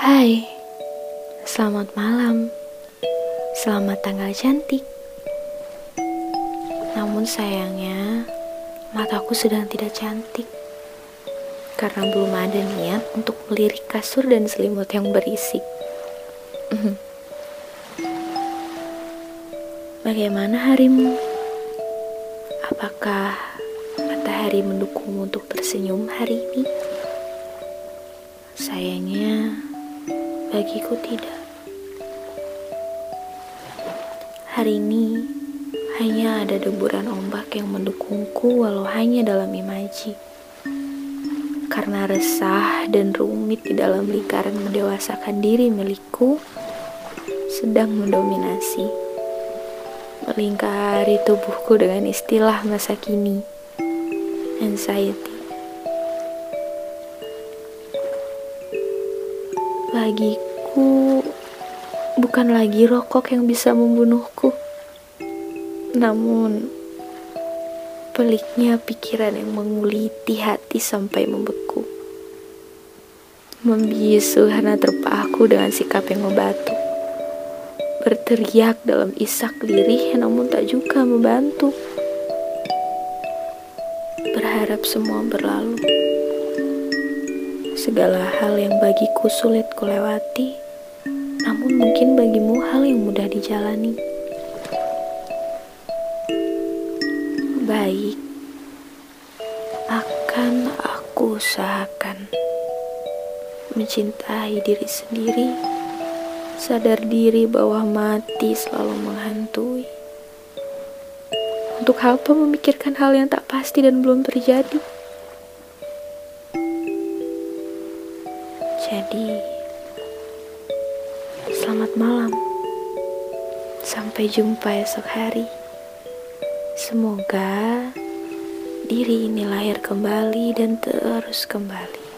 Hai, selamat malam. Selamat tanggal cantik. Namun sayangnya, mataku sedang tidak cantik. Karena belum ada niat untuk melirik kasur dan selimut yang berisik. Bagaimana harimu? Apakah matahari mendukungmu untuk tersenyum hari ini? Sayangnya, bagiku tidak. Hari ini hanya ada deburan ombak yang mendukungku walau hanya dalam imaji. Karena resah dan rumit di dalam lingkaran mendewasakan diri milikku sedang mendominasi. Melingkari tubuhku dengan istilah masa kini. Anxiety. Bagiku, bukan lagi rokok yang bisa membunuhku, namun peliknya pikiran yang menguliti hati sampai membeku, membisu karena terpaku dengan sikap yang membatu, berteriak dalam isak lirih namun tak juga membantu, berharap semua berlalu segala hal yang bagiku sulit kulewati, namun mungkin bagimu hal yang mudah dijalani. Baik, akan aku usahakan mencintai diri sendiri, sadar diri bahwa mati selalu menghantui. Untuk apa memikirkan hal yang tak pasti dan belum terjadi? Jadi, selamat malam. Sampai jumpa esok hari. Semoga diri ini lahir kembali dan terus kembali.